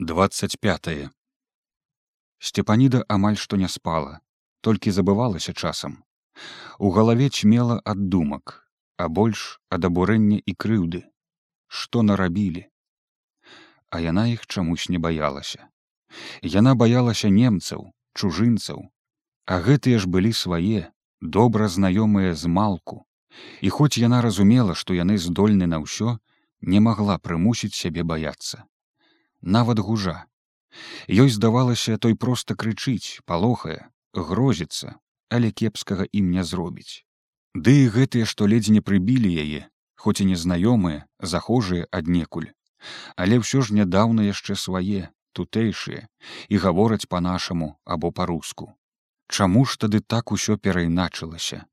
25 сцепаніда амаль што не спала толькі забывалася часам. У галаве чмела ад думак а больш ад абурэння і крыўды. Што нарабілі? А яна іх чамусь не баялася. Яна баялася немцаў чужынцаў. А гэтыя ж былі свае добра знаёмыя з малку. І хоць яна разумела што яны здольны на ўсё не магла прымусіць сябе баяцца нават гужа. Ёй здавалася, той проста крычыць, палохае, грозіцца, але кепскага ім не зробіць. Ды і гэтыя, што ледзь не прыбілі яе, хоць і незнаёмыя, захожыя аднекуль. Але ўсё ж нядаўна яшчэ свае, тутэйшыя і гавораць па-нашаму або па-руску. Чаму ж тады так усё перайначылася?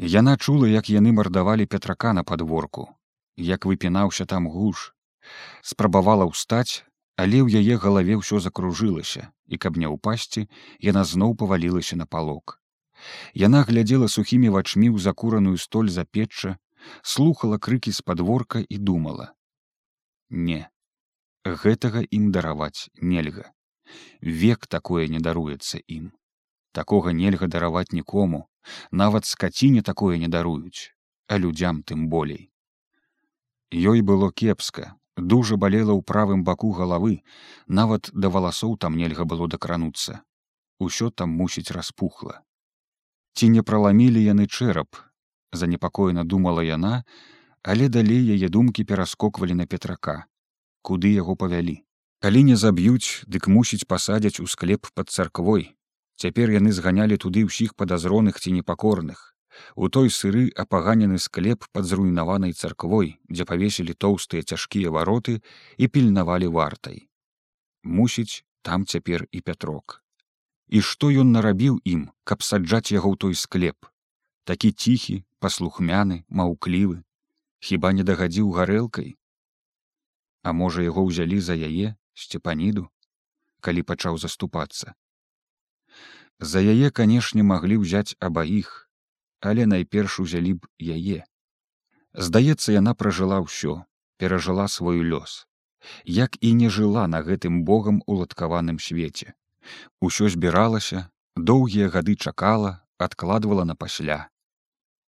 Яна чула, як яны мардавалі петрака на падворку, як выпінаўся там гуш, спрабавала ўстаць але ў яе галаве ўсё закружылася і каб не ўпасці яна зноў павалілася на палок. Яна глядзела сухімі вачмі ў закураную столь за печча слухала крыкі з падворка і думала. Не гэтага ім дараваць нельга. Век такое не даруецца ім. Такога нельга дараваць нікому. Нават скаціне такое не даруюць а людзям тым болей ёй было кепска дужа балела ў правым баку галавы нават да валасоў там нельга было дакрануцца. Усё там мусіць распухла. Ці не праламілі яны чэрап? Занепакоена думала яна але далей яе думкі пераскоквалі на петрака. Куды яго павялі? Калі не заб'юць дык мусіць пасадзяць у склеп пад царквой. Цяпер яны зганялі туды ўсіх падазроных ці непакорных у той сыры апаганены склеп пад зруйнаванай царквой дзе павесілі тоўстыя цяжкія вароты і пільнавалі вартай. Мусіць там цяпер і пятрок. І што ён нарабіў ім каб саджаць яго ў той склеп? Такі ціхі паслухмяны маўклівы. Хіба не дагадзіў гарэлкай? А можа яго ўзялі за яе сцепаніду калі пачаў заступацца? За яе канешне маглі ўзяць абаіх але найперш узялі б яе. Здаецца, яна пражыла ўсё, перажыла свой лёс, як і не жыла на гэтым богам уладкаваным свеце. Усё збіралася, доўгія гады чакала, адкладвала на пасля.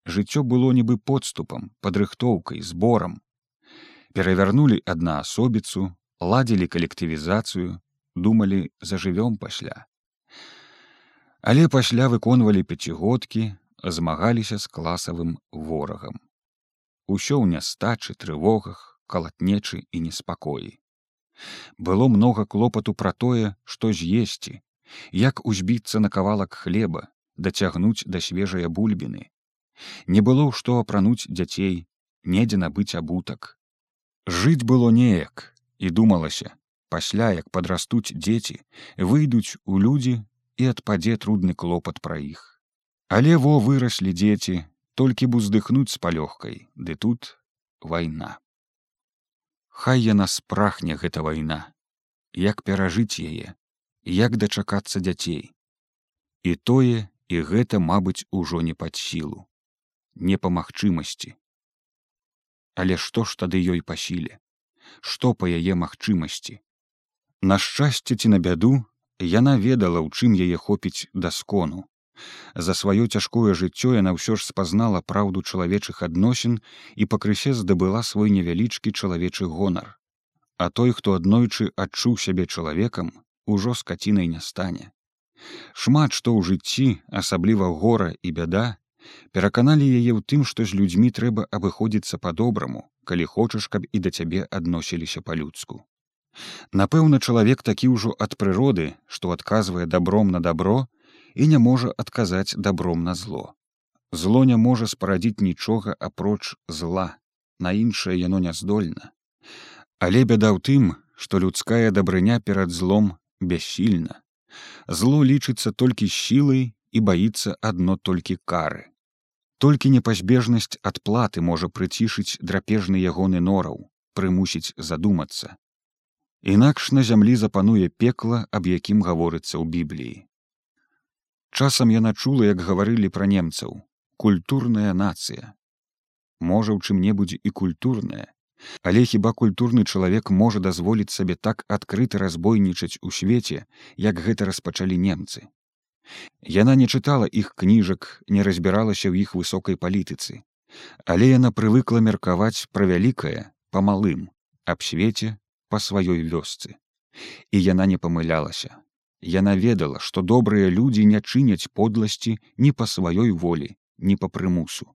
Жыццё было нібы подступам, падрыхтоўкай, зборам. Перавярнулі адна асобіцу, ладзілі калектывізацыю, думалі, зажывём пасля. Але пасля выконвалі пяцігодкі, змагаліся з класавым ворагам. Усё ў нястачы, трывогах, калатнечы і неспакоі. Было многа клопату пра тое, што з'есці, як узбіцца на кавалак хлеба, дацягнуць да свежыя бульбіны. Не было што апрануць дзяцей, недзе набыць абутак. Жыць было неяк і думалася, пасля як падрастуць дзеці, выйдуць у людзі і адпадзе трудны клопат пра іх. Але во выраслі дзеці, толькі б уздыхнуць з палёгкай, ды тут вайна. Хай яна спрахне гэта вайна, як перажыць яе, як дачакацца дзяцей. І тое і гэта, мабыць, ужо не пад сілу, не па магчымасці. Але што ж тады ёй па сіле, што па яе магчымасці? На шчасце ці на бяду яна ведала, у чым яе хопіць даскону За сваё цяжкое жыццё яна ўсё ж спазнала праўду чалавечых адносін і пакрысе здабыла свой невялічкі чалавечы гонар. А той, хто аднойчы адчуў сябе чалавекам, ужо скацінай не стане. Шмат што ў жыцці, асабліва гора і бяда, пераканалі яе ў тым, што з людзьмі трэба абыходзіцца па-добраму, калі хочаш, каб і да цябе адносіліся па-людску. Напэўна, чалавек такі ўжо ад прыроды, што адказвае добром на добро, і не можа адказаць добром на зло. Зло не можа спарадзіць нічога апроч зла, на іншае яно няздольна. Але бяда ў тым, што людская дабрыня перад злом бяссільна. Зло лічыцца толькі сілай і баіцца адно толькі кары. Толькі непазбежнасць адплаты можа прыцішыць драпежны ягоны нораў, прымусіць задумацца. Інакш на зямлі запануе пекла, аб якім гаворыцца ў бібліі. Часам яна чула, як гаварылі пра немцаў культурная нацыя. Можа, у чым-небудзь і культурная, Але хіба культурны чалавек можа дазволіць сабе так адкрыта разбойнічаць у свеце, як гэта распачалі немцы. Яна не чытала іх кніжак, не разбіралася ў іх высокай палітыцы, але яна прывыкла меркаваць пра вялікае па малым аб свеце па сваёй вёсцы. І яна не памылялася. Яна ведала, што добрыя людзі не чыняць подласці ні па сваёй волі, ні па прымусу.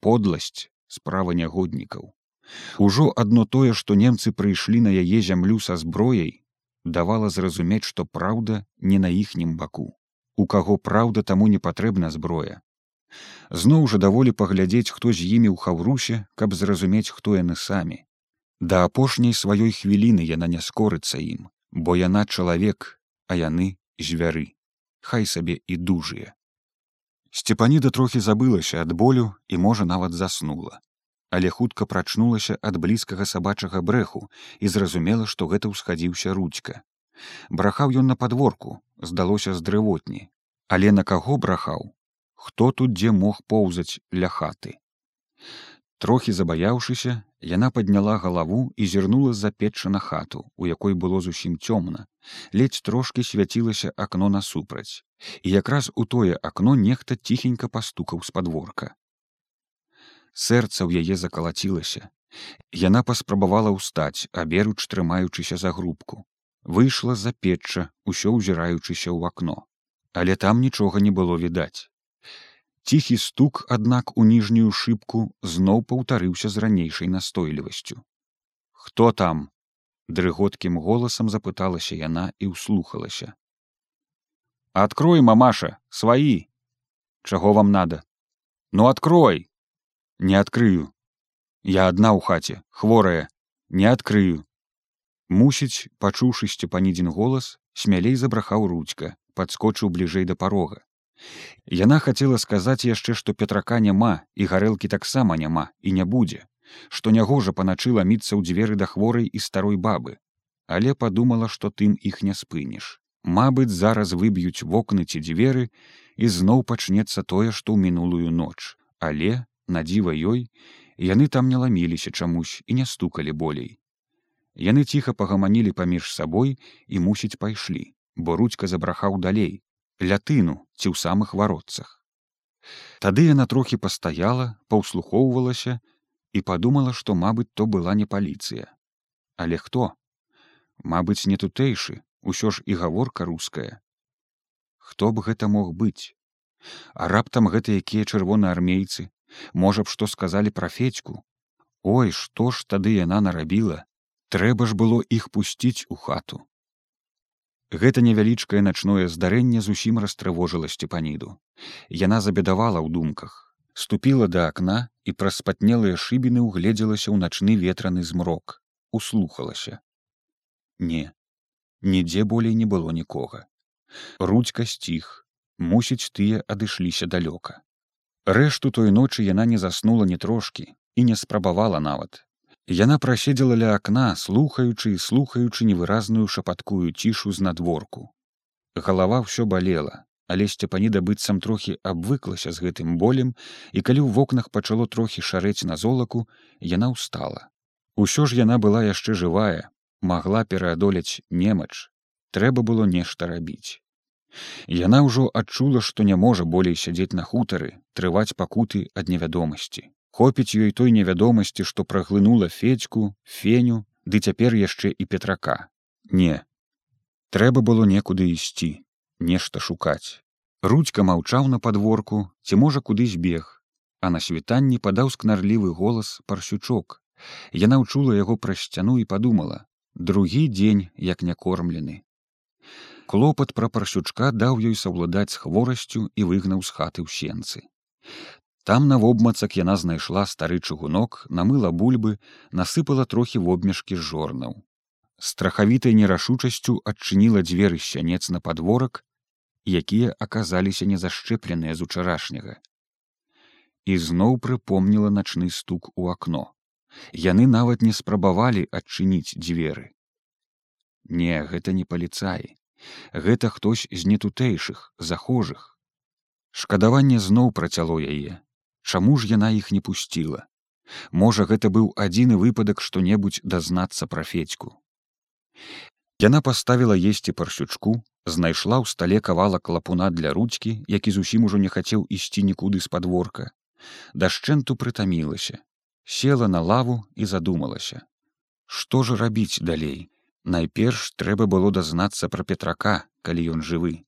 Подласць справа нягоднікаў. Ужо адно тое, што немцы прыйшлі на яе зямлю са зброяй, давала зразумець, што праўда не на іхнім баку. У каго праўда таму не патрэбна зброя. Зноў жа даволі паглядзець, хто з імі ў хаўрусе, каб зразумець, хто яны самі. Да апошняй сваёй хвіліны яна не скорыцца ім, бо яна чалавек, а яны звяры. Хай сабе і дужыя. Сцепаніда трохі забылася ад болю і можа нават заснула але хутка прачнулася ад блізкага сабачага брэху і зразумела, што гэта ўсхадзіўся ручка. Брахаў ён на падворку, здалося з дрывотні, але на каго брахаў, хто тут дзе мог поўзаць ля хаты. Трохі забаяўшыся, яна падняла галаву і зірнула з-за печча на хату, у якой было зусім цёмна, ледзь трошкі свяцілася акно насупраць, і якраз у тое акно нехта ціхенька пастукаў з падворка сэрца ў яе закалацілася. Яна паспрабавала ўстаць, аберуч трымаючыся за грубку. Выйшла з-за печча, усё ўзіраючыся ў акно. Але там нічога не было відаць. Ціхі стук, аднак у ніжнюю шыбку зноў паўтарыўся з ранейшай настойлівасцю. Хто там? дрыготкім голасам запыталася яна і ўслухалася. Открой, мамаша, сваі! Чаго вам надо? Ну открой! не адкрыю я адна ў хаце хворая не адкрыю мусіць пачуўшы сцепанідзін голас смялей забрахаў ручка подскочыў бліжэй да парога яна хацела сказаць яшчэ што петрака няма і гарэлкі таксама няма і не будзе што нягожа паначы ламіцца ў дзверы да хворай і старой бабы. Але падумала што тым іх не спыніш. Мабыць зараз выб'юць вокны ці дзверы і зноў пачнецца тое што ў мінулую ноч. Але на дзіва ёй яны там не ламіліся чамусь і не стукалі болей. Яны ціха пагаманілі паміж сабой і мусіць пайшлі бо ручка забрахаў далей лятыну ці ў самых варотцах. Тады яна трохі пастаяла паўслухоўвалася і падумала што мабыць то была не паліцыя. Але хто? Мабыць не тутэйшы усё ж і гаворка руская. Хто б гэта мог быць? А раптам гэта якія чырвонаармейцы? Можа б што сказалі пра федьку? Ой што ж тады яна нарабіла? Трэба ж было іх пусціць у хату гэта невялічкае начное здарэнне зусім растрывожыла сцепаніду яна забедавала ў думках ступіла да акна і праз спатнелыя шыбіны ўгледзелася ў начны ветраны змрок услухалася. Не нідзе болей не было нікога. Ручка сціх мусіць тыя адышліся далёка. Рэшту той ночы яна не заснула ні трошкі і не спрабавала нават. Яна праседзела ля акна, слухаючы і слухаючы невыразную шапаткую цішу з надворку. Галава ўсё балела, але сцяпаніда быццам трохі абвыклася з гэтым болем, і калі ў вокнах пачало трохі шарэць на золаку, яна ўстала. Усё ж яна была яшчэ жывая, магла пераадолець немач, трэба было нешта рабіць. Яна ўжо адчула, што не можа болей сядзець на хутары, трываць пакуты ад невядомасці. Хопіць ёй той невядомасці, што праглынула федьку, феню, ды цяпер яшчэ і петрака. Не. Трэба было некуды ісці, нешта шукаць. Ручка маўчаў на падворку, ці можа куды збег, а на світанні падаў скнарлівы голас парсючок. Яна ўчула яго праз сцяну і падумала: другі дзень як някормлены клопат пра парсючка даў ёй саўладаць з хворасцю і выгнаў з хаты ў сенцы. Там на вобмацак яна знайшла стары чыгунок, намыла бульбы, насыпала трохі вобмешкі жорнаў. Страхавітай нерашучасцю адчыніла дзверы сянец на падворак, якія аказаліся незашчэпленыя з учарашняга. І зноў прыпомніла начны стук у акно. Яны нават не спрабавалі адчыніць дзверы. Не, гэта не паліцаі гэта хтось з нетутэйшых захожых шкадаванне зноў працяло яе чаму ж яна іх не пусціла Можа, гэта быў адзіны выпадак што-небудзь дазнацца пра федьку. Яна паставіла есці паршючку, знайшла ў стале кавалак лапуна для ручкі, які зусім ужо не хацеў ісці нікуды з падворка. Дашчэнту прытамілася, села на лаву і задумалася. Што ж рабіць далей? Найперш трэба было дазнацца пра петрака, калі ён жывы.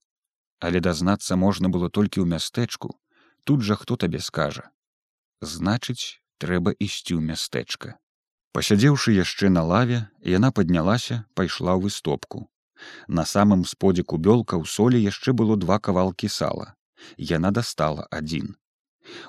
Але дазнацца можна было толькі ў мястэчку, тут жа хто табе скажа. Значыць, трэба ісці ў мястэчка. Пасядзеўшы яшчэ на лаве, яна паднялася, пайшла ў выстопку. На самым сподзе кубёлка ў солі яшчэ было два кавалкі сала. Яна дастала адзін.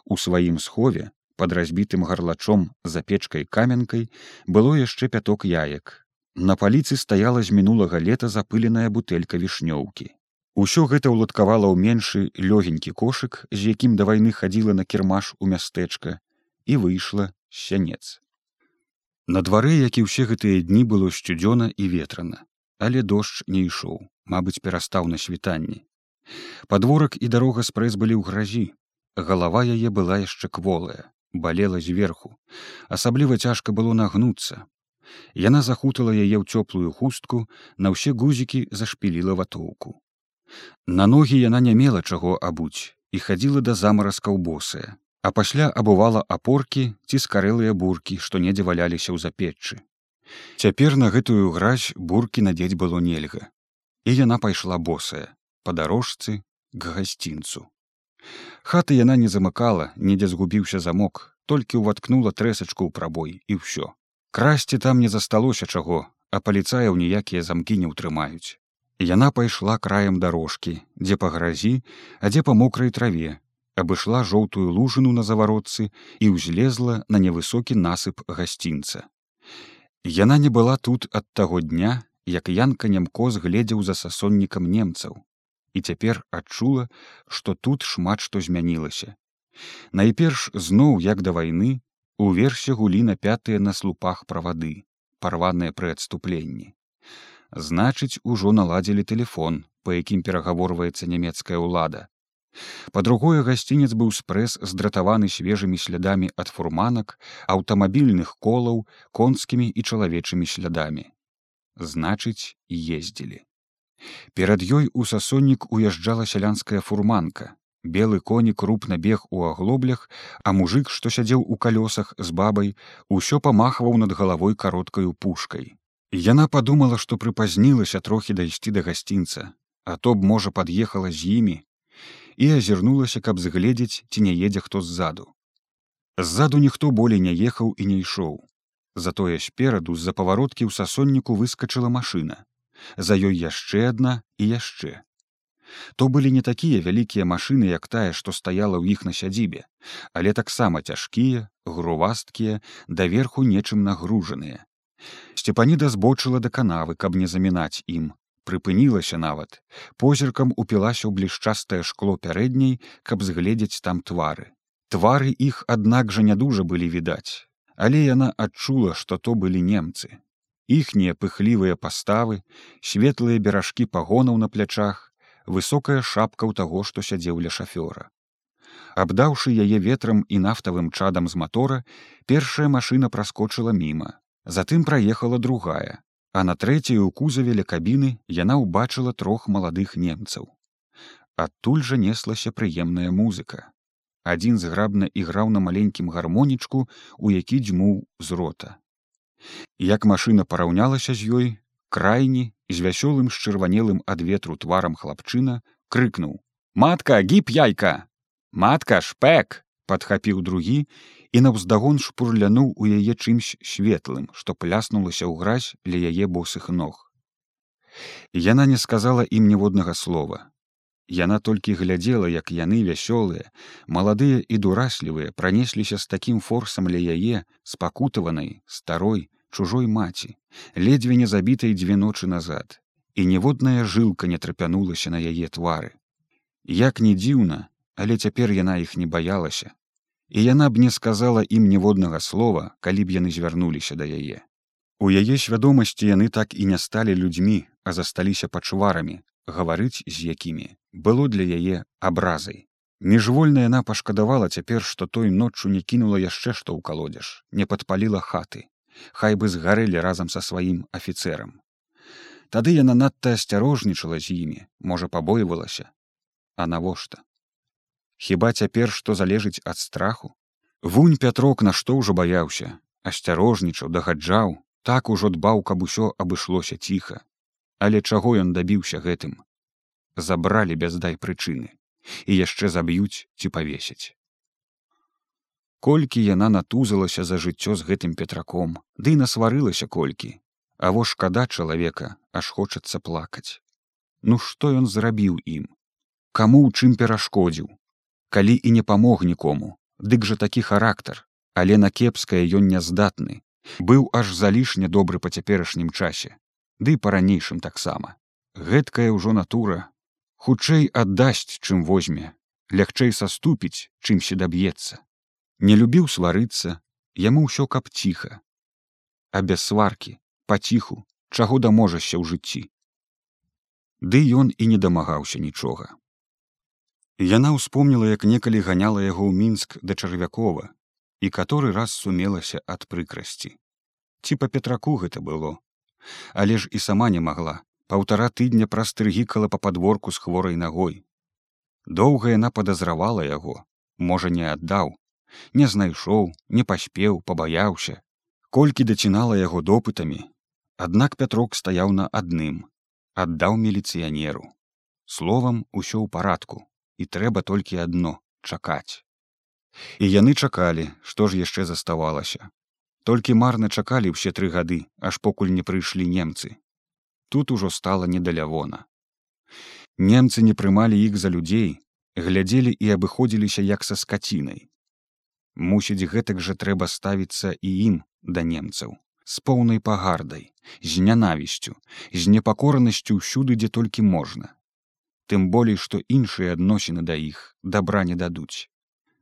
У сваім схове, пад разбітым гарлачом за печкай каменкай было яшчэ пяток яек. На паліцы стаяла з мінулага лета запыленая бутэлька вішнёўкі. Усё гэта ўладкавала ў меншы лёгенькі кошык, з якім да вайны хадзіла на кірмаш у мястэчка і выйшла сянец. На двары, як і ўсе гэтыя дні было сцюдзёна і ветрана, але дождж не ішоў, мабыць, перастаў на світанні. Падворак і дарога спрэс былі ў гразі. Галава яе была яшчэ кволая, балела зверху. Асабліва цяжка было нагнуцца. Яна захутала яе ў цёплую хустку, на ўсе гузікі зашпіліла ватоўку. На ногі яна не мела чаго абуць і хадзіла да замаразкаў босая, а пасля абувала апоркі ці скарэлыя буркі, што недзе валяліся ў запеччы. Цяпер на гэтую гразь буркі надзець было нельга. І яна пайшла босая, па дарожцы к гасцінцу. Хаты яна не замыкала, недзе згубіўся замок, толькі ўваткнула трэсачку ў прабой і ўсё. Красці там не засталося чаго, а паліцаяў ніякія замкі не ўтрымаюць. Яна пайшла краем дарожкі, дзе па гразі, а дзе па мокрай траве, абышла жоўтую лужыну на заваротцы і ўзлезла на невысокі насып гасцінца. Яна не была тут ад таго дня, як янка нямкоз гледзеў за сасоннікам немцаў і цяпер адчула, што тут шмат што змянілася. Найперш зноў як да вайны уверсе гулі на пятыя на слупах правады, парваныя пры адступленні. Значыць, ужо наладзілі тэлефон, па якім перагаворваецца нямецкая ўлада, Па-другое гасцінец быў спрэс здратаваны свежымі слядамі ад фурманак, аўтамабільных колаў, конскімі і чалавечымі слядамі. Значыць, ездзілі. Перад ёй у сасоннік уязджала сялянская фурманка. Белы конік крупна бег у аглоблях, а мужик, што сядзеў у калёсах з бабай, усё памахваў над галавой кароткаю пушкай. Яна падумала, што прыпазнілася трохі дайсці да гасцінца, а то б можа пад'ехала з імі, і азірнулася, каб згледзець, ці не едзе хто ззаду. Ззаду ніхто болей не ехаў і не ішоў. Затое спераду з-за павароткі ў сасонніку выскачыла машына. За ёй яшчэ адна і яшчэ. То былі не такія вялікія машыны, як тая, што стаяла ў іх на сядзібе, але таксама цяжкія, грувасткія, даверху нечым нагружаныя. Сцепаніда збочыла да канавы, каб не замінаць ім, прыпынілася нават. Позіркам упілася ў блішчастае шкло пярэдняй каб згледзець там твары. Твары іх аднак жа не дужа былі відаць. Але яна адчула што то былі немцы. Іхнія пыхлівыя паставы светлыя беражкі пагонаў на плячах высокая шапка ў таго што сядзеў ля шафёра. Абдаўшы яе ветрам і нафтавым чадам з матора першая машына праскочыла міма затым праехала другая а на трэцяй у кузаве ля кабіны яна ўбачыла трох маладых немцаў. Адтуль жа неслася прыемная музыка. Адзін зграбна іграў на маленькім гармонічку, у які дзьмуў з рота. Як машына параўнялася з ёй, крайні з вясёлым з чырванелым ад ветру тварам хлапчына крыкнуў: « Матка, гіп яйка! Матка шпек! падхапіў другі і наўздагон шпурлянуў у яе чымсь светлым, што пляснулася ў гразь ля яе босых ног. Яна не сказала ім ніводнага слова. Яна толькі глядзела, як яны вясёлыя, маладыя і дураслівыя пранесліся з такім форсам ля яе, спакутаванай, старой, чужой маці, ледзьве не забітай дзве ночы назад, і ніводная жылка не трапянулася на яе твары. Як не дзіўна, але цяпер яна іх не баялася, і яна б не сказала ім ніводнага слова, калі б яны звярнуліся да яе. У яе свядомасці яны так і не сталі людзьмі, а засталіся пачуварамі, гаварыць з якімі было для яе абразай. Міжвольна яна пашкадавала цяпер, што той ноччу не кінула яшчэ што ў калодзеж, не падпаліла хаты, хай бы згарэлі разам са сваім афіцэрам. Тады яна надта асцярожнічала з імі, можа пабойвалася, А навошта? Хіба цяпер што залежыць ад страху? Вунь пятрок на што ўжо баяўся, асцярожнічаў, дагаджаў, так ужо дбаў, каб усё абышлося ціха. Але чаго ён дабіўся гэтым? Забралі без дай прычыны і яшчэ заб'юць ці павесяць. Колькі яна натузалася за жыццё з гэтым петраком, ды насварылася колькі, А во шкада чалавека аж хочацца плакаць. Ну што ён зрабіў ім? Каму ў чым перашкодзіў? Калі і не памог нікому, дык жа такі характар, але на кепскае ён няздатны, быў аж залішне добры па цяперашнім часе, ды па-ранейшым таксама. Гэткая ўжо натура. Хутчэй аддасць чым возьме. Лягчэй саступіць чымсьці даб'ецца не любіў сварыцца. Яму ўсё каб ціха. А без сваркі паціху чаго даможашся ў жыцці? Ды ён і не дамагаўся нічога яна ўспомніла як некалі ганяла яго ў мінск да чарвякова і каторы раз сумелася ад прыкрасці. Ці па петраку гэта было? Але ж і сама не магла. Паўтара тыдня прастрыгікала па падворку з хворай нагой. Доўга яна падазравала яго, можа не аддаў, не знайшоў, не паспеў, пабаяўся, колькі дацінала яго допытамі, Аднак пятрок стаяў на адным, аддаў міліцыянеру. Словам усё ў парадку і трэба толькі адно чакаць. І яны чакалі, што ж яшчэ заставалася. Толькі марна чакалі ўсе тры гады, аж покуль не прыйшлі немцы тут ужо стала недалявона. Немцы не прымалі іх за людзей, глядзелі і абыходзіліся як са скацінай. Мусіць, гэтак жа трэба ставіцца і ім да немцаў, з поўнай пагардай, з нянавісцю, з непакоранасцю ўсюды, дзе толькі можна. Тым болей, што іншыя адносіны да іх дабра не дадуць.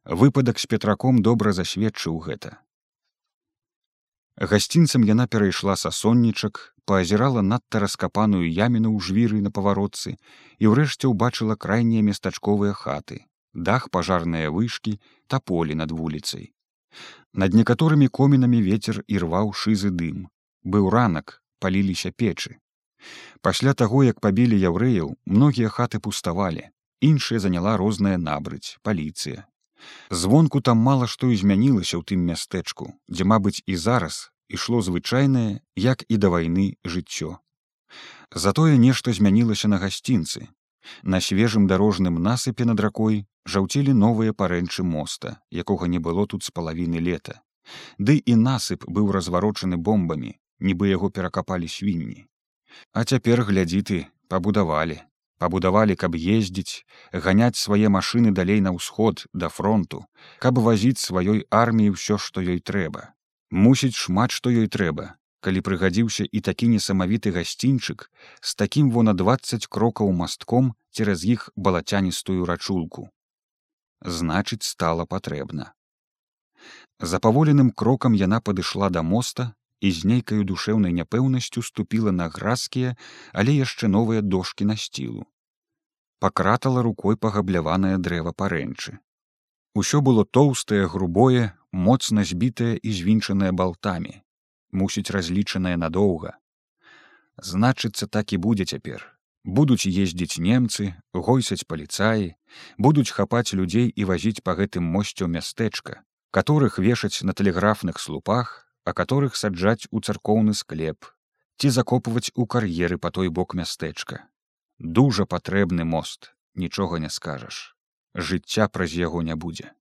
Выпадак з петраком добра засведчыў гэта. Гасцінцам яна перайшла са соннічак, паазірала надта раскапаную яміну ў жвіры на паваротцы і ўрэшце ўбачыла крайнія местачковыя хаты, дах пажарныя вышкі, таполі над вуліцай. Над некаторымі комінамі ветер ірваў шызы дым. Быў ранак, паліліся печы. Пасля таго, як пабілі яўрэяў, многія хаты пуставалі, іншыя заняла розная набрыць, паліцыя. Звонку там мала што і змянілася ў тым мястэчку, дзе, мабыць, і зараз ішло звычайнае як і да вайны жыццё. Затое нешта змянілася на гасцінцы. На свежым дарожным насыпе над ракой жаўцелі новыя парэнчы моста якога не было тут з палавіны лета. Ды і насып быў разварочаны бомбамі нібы яго перакапалі свінні а цяпер глядзі ты пабудавалі. Пабудавалі каб ездзіць ганяць свае машыны далей на ўсход да фронту каб вазіць сваёй арміі ўсё што ёй трэба. Мусіць шмат што ёй трэба калі прыгадзіўся і такі несамавіты гасцінчык з такім во на двадцать крокаў мастком цераз іх балацяністую рачулку. Значыць стала патрэбна. Запаволеным крокам яна падышла да моста і з нейкаю душэўнай няпэўнасцю ступіла на гразкія але яшчэ новыя дошки на сцілу пакратала рукой пагабляванае дрэва парэнчы Усё было тоўстае, грубое, моцна збітае і звінчанае балтамі, мусіць разлічанае надоўга. Значыцца, так і будзе цяпер. Будуць ездзіць немцы, гойсаць паліцаі, будуць хапаць людзей і вазіць па гэтым мосце мястэчка, которых вешаць на тэлеграфных слупах, а которых саджаць у царкоўны склеп, ці закопваць у кар'еры па той бок мястэчка. Дужа патрэбны мост, нічога не скажаш жыцця праз яго не будзе.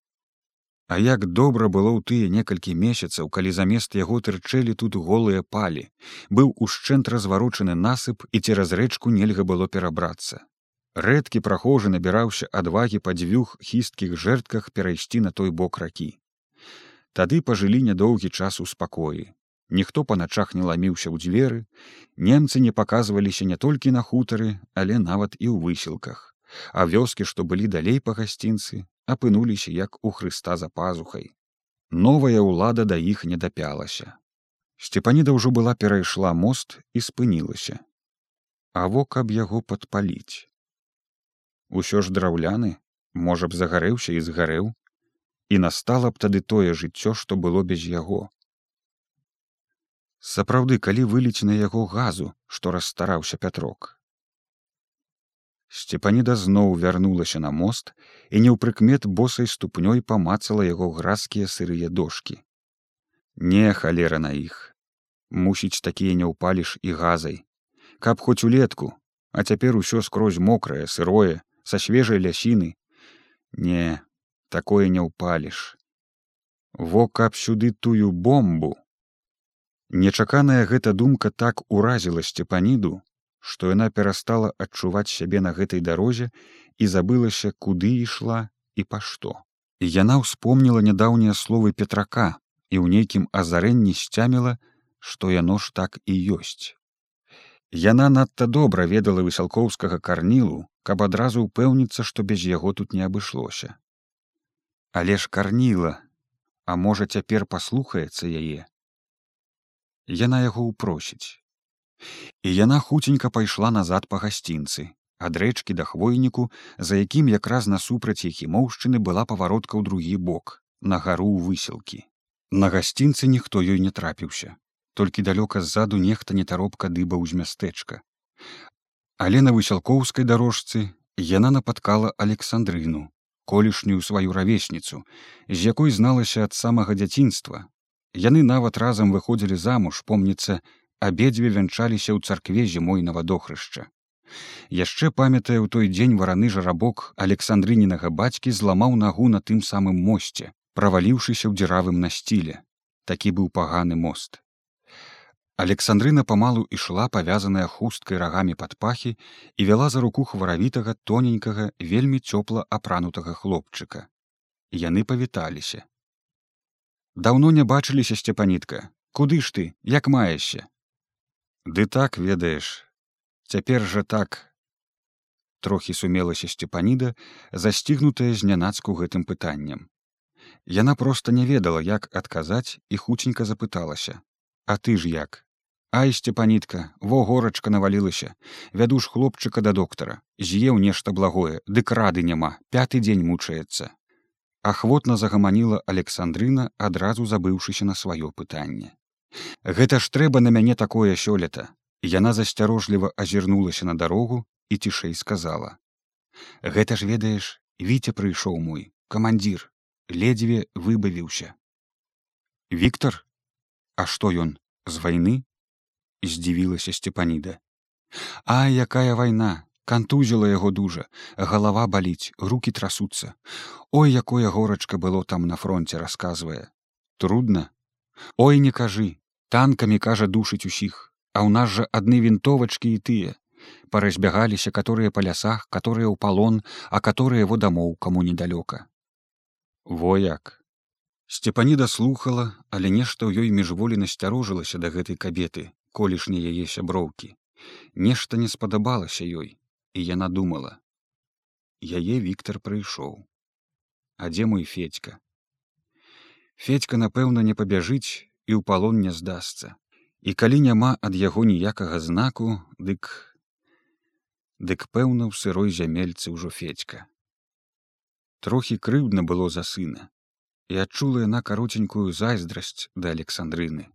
А як добра было ў тыя некалькі месяцаў, калі замест яго тырчэлі тут голыя палі, быў ушчэнт разварочаны насып і цераз рэчку нельга было перабрацца. Рэдкі прахожы набіраўся адвагі па дзвюх хісткіх жэртках перайсці на той бок ракі. Тады пажылі нядоўгі час у спакоі. Ніхто па начах не ламіўся ў дзверы, немцы не паказваліся не толькі на хутары, але нават і ў высілках а вёскі, што былі далей па гасцінцы, апынуліся як у Хрыста за пазухай. Новая ўлада да іх не дапялася. Сцепаніда ўжо была перайшла мост і спынілася. А во каб яго падпаліць. Усё ж драўляны, можа б загарэўся і згарэў і настала б тады тое жыццё што было без яго. Сапраўды калі выліць на яго газу што расстараўся пятрок. Сцепаніда зноў вярнулася на мост і неўпрыкмет босай ступнёй памацала яго гразкія сырыя дошки не халера на іх. Мусіць такія не ўпаліш і газай. Каб хоць улетку а цяпер усё скрозь мокрае сырое са свежай лясіны. Не такое не ўпаліш. Во каб сюды тую бомбу. Нечаканая гэта думка так уразіла сцепаніду што яна перастала адчуваць сябе на гэтай дарозе і забылася куды ішла і па што. Яна ўспомніла нядаўнія словы петрака і ў нейкім азарэнні сцяміла што яно ж так і ёсць. Яна надта добра ведала высялкоўскага карнілу каб адразу ўпэўніцца што без яго тут не абышлося але ж карніла а можа цяпер паслухаецца яе. Яна яго ўпросіць і яна хуценька пайшла назад па гасцінцы ад рэчкі да хвойніку за якім якраз насупраць ехімоўшчыны была паваротка ў другі бок на гару ў высілкі на гасцінцы ніхто ёй не трапіўся толькі далёка ззаду нехта нетаропка дыбаў з мястэчка. Але на высялкоўскай дарожцы яна напаткала александрыну колішнюю сваю равесніцу з якой зналася ад самага дзяцінства яны нават разам выходзілі замуж помніцца абедзве вянчаліся ў царкве зімой на вадохрышча. Яшчэ памятае ў той дзень вараны жарабок александрынінага бацькі зламаў нагу на тым самым мосце, праваліўшыся ў дзіравым насціле. Такі быў паганы мост. Александрына памалу ішла павязаная хусткай рагамі пад пахі і вяла за руку хваравітага тоненькага вельмі цёпла апранутага хлопчыка. Яны павіталіся. Даўно не бачыліся сцепанітка, куды ж ты, як маешся? Ды так ведаеш, цяпер жа так. Трохі сумелася сцепаніда, засцігнутая знянацку гэтым пытаннем. Яна проста не ведала, як адказаць і хуценька запыталася: « А ты ж як? Ай сцепанітка, во горачка навалілася, вяду ж хлопчыка да доктара, з'еў нешта благое, дык рады няма, пяты дзень мучаецца. Ахвотна загаманіла Александрына, адразу забыўшыся на сваё пытанне. Гэта ж трэба на мяне такое сёлета. Яна засцярожліва азірнулася на дарогу і цішэй сказала: « Гэта ж ведаеш, віце прыйшоў мой, камандзір, ледзьве выбавіўся. Віктор, А што ён з вайны? Здзівілася сцепаніда. А якая вайна, кантузіла яго дужа, галава баліць, руки трасуцца. Ой, якое горачка было там на фронте расказвае. Трудно. Ой, не кажы, танкамі кажа душыць усіх а ў нас жа адны вінтовачкі і тыя паразбягаліся каторыя па лясах каторыя ў палон а каторыя во дамоў каму недалёка вояк сцепаніда слухала але нешта ў ёй міжволі насцярожылася да гэтай кабеты колішні яе сяброўкі нешта не спадабалася ёй і яна думала яе віктор прыйшоў а дзе мой федька? Федька напэўна не пабяжыць і ў палон не здасца. І калі няма ад яго ніякага знаку дык дык пэўна ў сырой зямельцы ўжо федька. Трохі крыўдна было за сына. І адчула яна кароценькую зайздрасць да александрыны.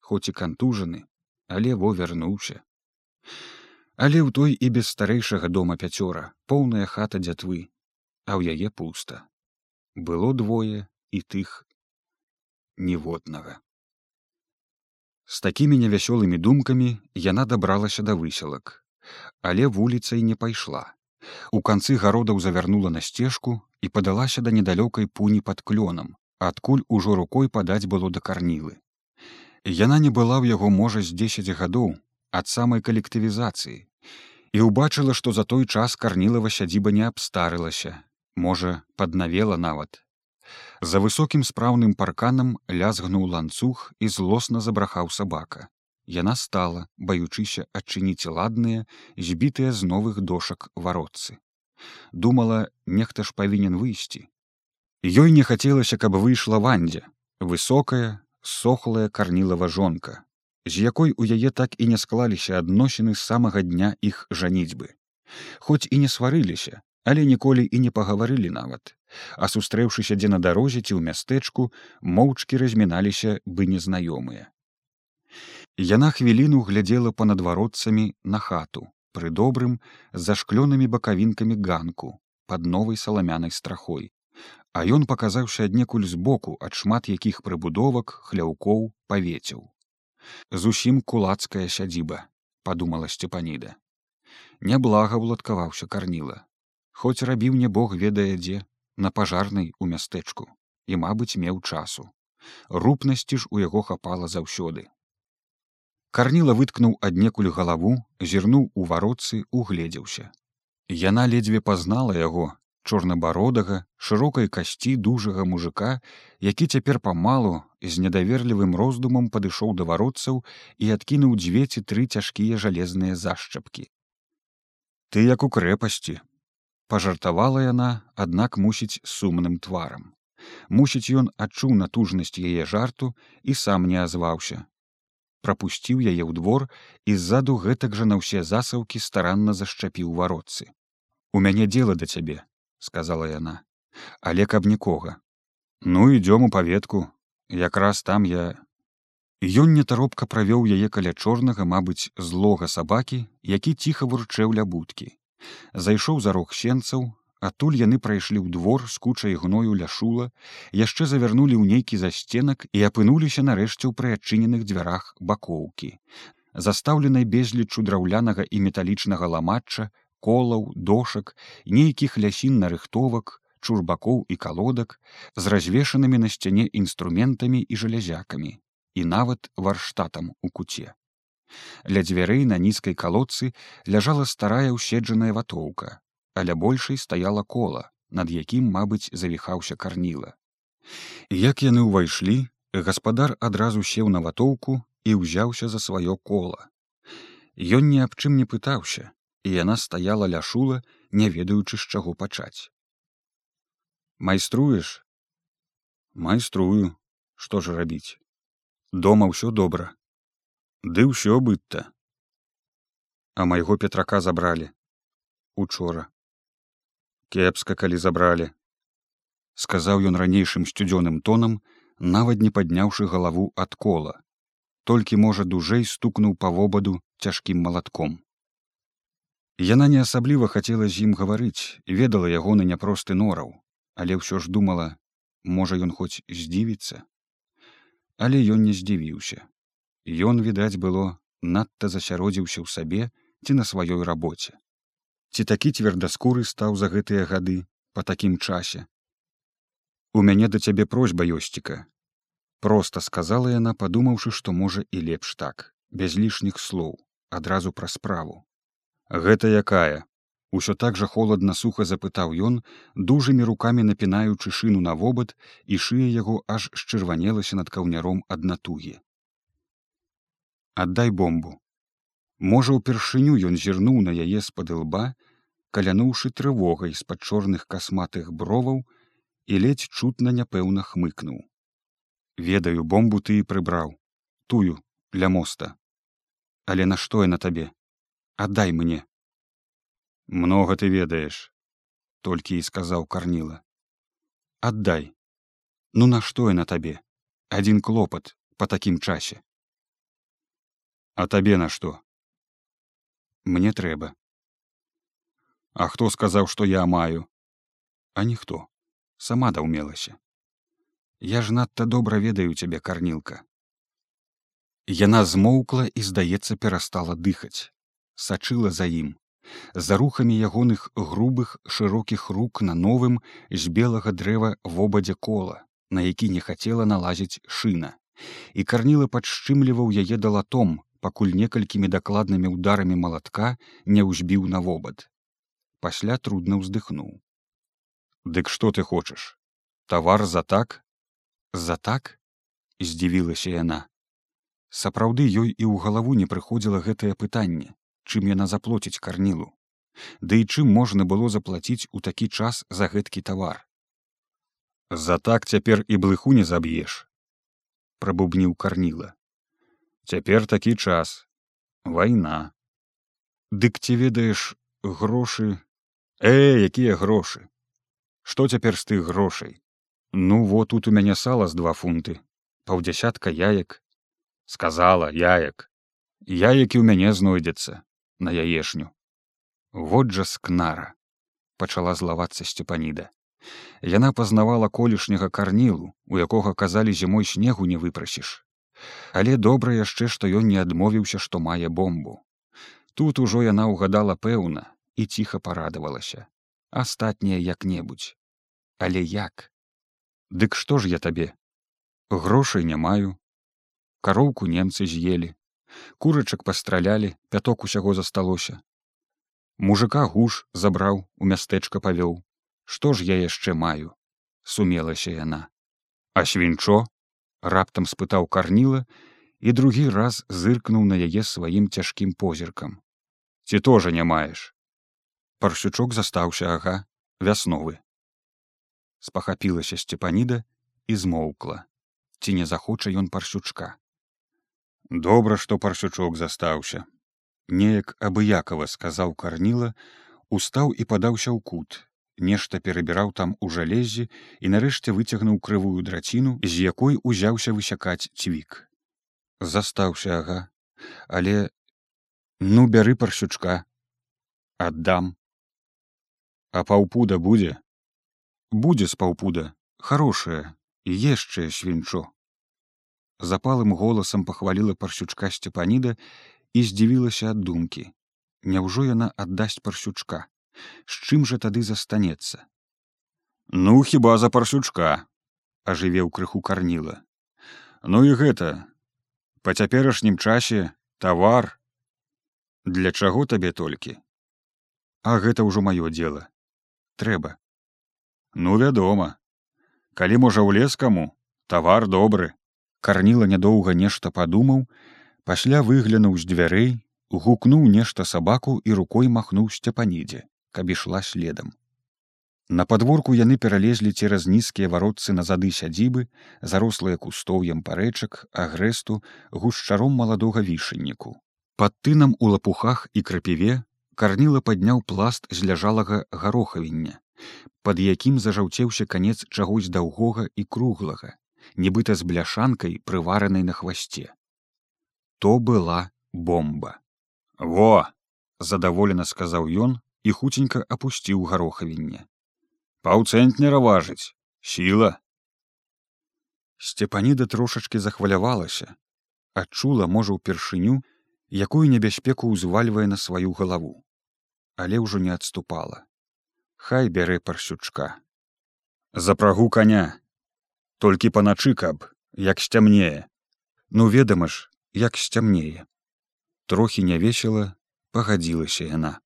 Хоць і кантужаны але во вярнуўся але ў той і без старэйшага дома пяцёра поўная хата дзятвы а ў яе пуста было двое і тых ніводнага З такімі невясёлымі думкамі яна дабралася да высілак, але вуліцай не пайшла. У канцы гародаў завярнула на сцежку і падалася да недалёкай пуні пад клёнам, адкуль ужо рукой падаць было да карнілы. Яна не была ў яго можа з 10 гадоў ад самай калектывізацыі і ўбачыла, што за той час карнілава сядзіба не абстарылася, можа, паднавела нават За высокім спраўным парканам лязгнуў ланцуг і злосна забрахаў сабака. Яна стала, баючыся адчыніць ладныя, збітыя з новых дошак варотцы. Думала, нехта ж павінен выйсці. Ёй не хацелася, каб выйшла вандзя, высокая, сохлая карнілава жонка, з якой у яе так і не склаліся адносіны з самага дня іх жаніцьбы. Хоць і не сварыліся, але ніколі і не пагаварылі нават а сустрэўшыся дзе на дарозе ці ў мястэчку моўчкі разміналіся бы незнаёмыя яна хвіліну глядзела панадваротцамі на хату пры добрым з зашклёнымі бакавінкамі ганку под новай саламянай страхой а ён паказаўся аднекуль збоку ад шмат якіх прыбудовак хляўкоў павецяў зусім кулацкая сядзіба подумала сцепаніда. Няблага ўладкаваўся карніла. Хоць рабіў не бог ведае дзе на пажарнай у мястэчку. І мабыць меў часу. Рупнасці ж у яго хапала заўсёды. Карніла выткнуў аднекуль галаву зірнуў у вароцы угледзеўся. Яна ледзьве пазнала яго чорнабародага шырокай касці дужага мужика які цяпер памалу з недаверлівым роздумам падышоў да вароцаў і адкінуў дзве ці тры цяжкія жалезныя зашчапкі. Ты як у крэпасці пажартавала яна аднак мусіць сумным тварам. Мусіць ён адчуў натужнасць яе жарту і сам не азваўся. Прапусціў яе ў двор і ззаду гэтак жа на ўсе засаўкі старанна зашчапіў вароцы у мяне дело да цябе сказала яна але каб нікога ну ідём у паветку якраз там я Ён нетаропка правёў яе каля чорнага, мабыць, злога сабакі, які ціха вурчэў ля будкі. Зайшоў за рог сенцаў адтуль яны прайшлі ў двор з кучай гною ля шула яшчэ завярнулі ў нейкі засценак і апынуліся нарэшце ў прыадчыненых дзвярах бакоўкі. Застаўленай безлічу драўлянага і металічнага ламачча колаў дошак нейкіх лясін нарыхтовак чурбакоў і калодак з развешанымі на сцяне інструментамі і жалязякамі і нават варштатам у куце Ля дзвярэй на нізкай калодцы ляжала старая ўседжаная ватоўка, але большай стаяла кола, над якім, мабыць, завіхаўся карніла. Як яны ўвайшлі, гаспадар адразу сеў на ватоўку і ўзяўся за сваё кола. Ён ні аб чым не пытаўся, і яна стаяла ля шула, не ведаючы з чаго пачаць. Майструеш? Майструю, што ж рабіць? Дома ўсё добра. Ды ўсё быдта а майго петрака забралі. Учора. Кепска калі забралі сказаў ён ранейшым сцюдзёным тонам нават не падняўшы галаву ад кола. Толькі можа дужэй стукнуў па вобаду цяжкім малатком яна не асабліва хацела з ім гаварыць ведала ягоны няпросты нораў але ўсё ж думала можа ён хоць здзівіцца але ён не здзівіўся Ён, відаць, было надта засяродзіўся ў сабе ці на сваёй рабоце. Ці такі цвердаскуры стаў за гэтыя гады па такім часе. У мяне да цябе просьба ёсціка. Проста сказала яна, падумаўшы, што можа і лепш так, без лішніх слоў, адразу пра справу. Гэта якая? Усё так жа холадна суха запытаў ён, дужымі рукамі напінаючы шыну на вобад, і шыя яго аж счырванелася над каўняром ад натугі. Аддай бомбу можа ўпершыню ён зірнуў на яе з-пад лба калянуўшы трывогай з-пад чорных касматых броваў і ледзь чутна няпэўна хмыкнуў. Ведаю бомбу ты і прыбраў. Тую для моста. Але нашто на табе аддай мне много ты ведаеш толькі і сказаў карніла аддай ну нашто на табе адзін клопат па такім часе А табе на што? Мне трэба. А хто сказаў, што я маю, А ніхто сама даўмелася. Я ж надта добра ведаю цябе карнілка. Яна змоўкла і, здаецца, перастала дыхаць, сачыла за ім, за рухамі ягоных грубых шырокіх рук на новым з белага дрэва вобадзе кола, на які не хацела налазіць шына, і карніла падшчымліваў яе далатом, пакуль некалькімі дакладнымі ўдарамі малатка не ўзбіў на вобад. Пасля трудна ўздыхнуў. Дык што ты хочаш? Тавар за так? За так? здзівілася яна. Сапраўды ёй і ў галаву не прыходзіла гэтае пытанне, чым яна заплоціць карнілу. Ды і чым можна было заплаціць у такі час за гэткі тавар. За так цяпер і блыху не заб'еш, прабубніў карніла цяпер такі час вайна дык ці ведаеш грошы Э, якія грошы. Што цяпер з тых грошай? Ну во тут у мяне сала з два фунты, паўдзясятка яек, сказала яек. Яекі ў мяне знойдзецца на яешню. Вот жа скнара, пачала злавацца сцепаніда. Яна пазнавала колішняга карнілу, у якога казалі зімой снегу не выпрасіш. Але добра яшчэ, што ён не адмовіўся, што мае бомбу. Тут ужо яна ўгадала пэўна і ціха парадавалася. Астатняе як-небудзь. Але як? Дык што ж я табе? Грошай не маю. Кароўку немцы з'елі. Курачак пастралялі, пяток усяго засталося. Мужика гуш забраў, у мястэчка павёў. Што ж я яшчэ маю? сумелася яна. А свінчо раптам спытаў карніла і другі раз зыркнуў на яе сваім цяжкім позіркам. Ці тоже не маеш? Парсючок застаўся ага вясновы. Спахапілася сцепаніда і змоўкла. Ці не захоча ён парсючка. Добра, што парсючок застаўся. Неяк абыякова сказаў карніла, устаў і падаўся ў кут, нешта перабіраў там у жалезе і нарэшце выцягнуў крывую драціну, з якой узяўся высякаць цвік. Застаўся ага, але ну бяры парсючка, аддам. А паўпуда будзе, будзе з паўпуда, хорошае і яшчэ свінчо. Запалым голасам пахваліла парсючка сцепаніда і здзівілася ад думкі. Няўжо яна аддасць парсючка з чым жа тады застанецца ну хіба за парсючка ажывеў крыху карніла. Ну і гэта па цяперашнім часе тавар. Для чаго табе толькі? А гэта ўжо маё дело трэба. Ну вядома. Калі можа ў лес каму тавар добры карніла нядоўга нешта падумаў пасля выглянуў з дзвярэй гукнуў нешта сабаку і рукой махнуў сцяпанідзе каб ішла следам. На падворку яны пералезлі цераз нізкія варотцы на зады сядзібы, зарослыя кустоўем парэчак, агрэсту, гушчаром маладога вішанніку. Пад тынам у лапухах і крапіве карніла падняў пласт з ляжалага гарохавіння, пад якім зажаўцеўся канец чагось даўгога і круглага, нібыта з бляшанкай прываранай на хвасце. То была бомба. Во! задаволена сказаў ён, і хуценька апусціў гарохавінне. Паўцэнтнера важыць, сіла. Сцепаніда трошачкі захвалявалася, адчула, можа, упершыню, якую небяспеку ўзвальвае на сваю галаву, але ўжо не адступала. Хай бярэ парсючка. Запрагу коня, толькі паначы каб, як сцямнее. Ну ведама ж, як сцямнее. Трохі нявесела пагадзілася яна.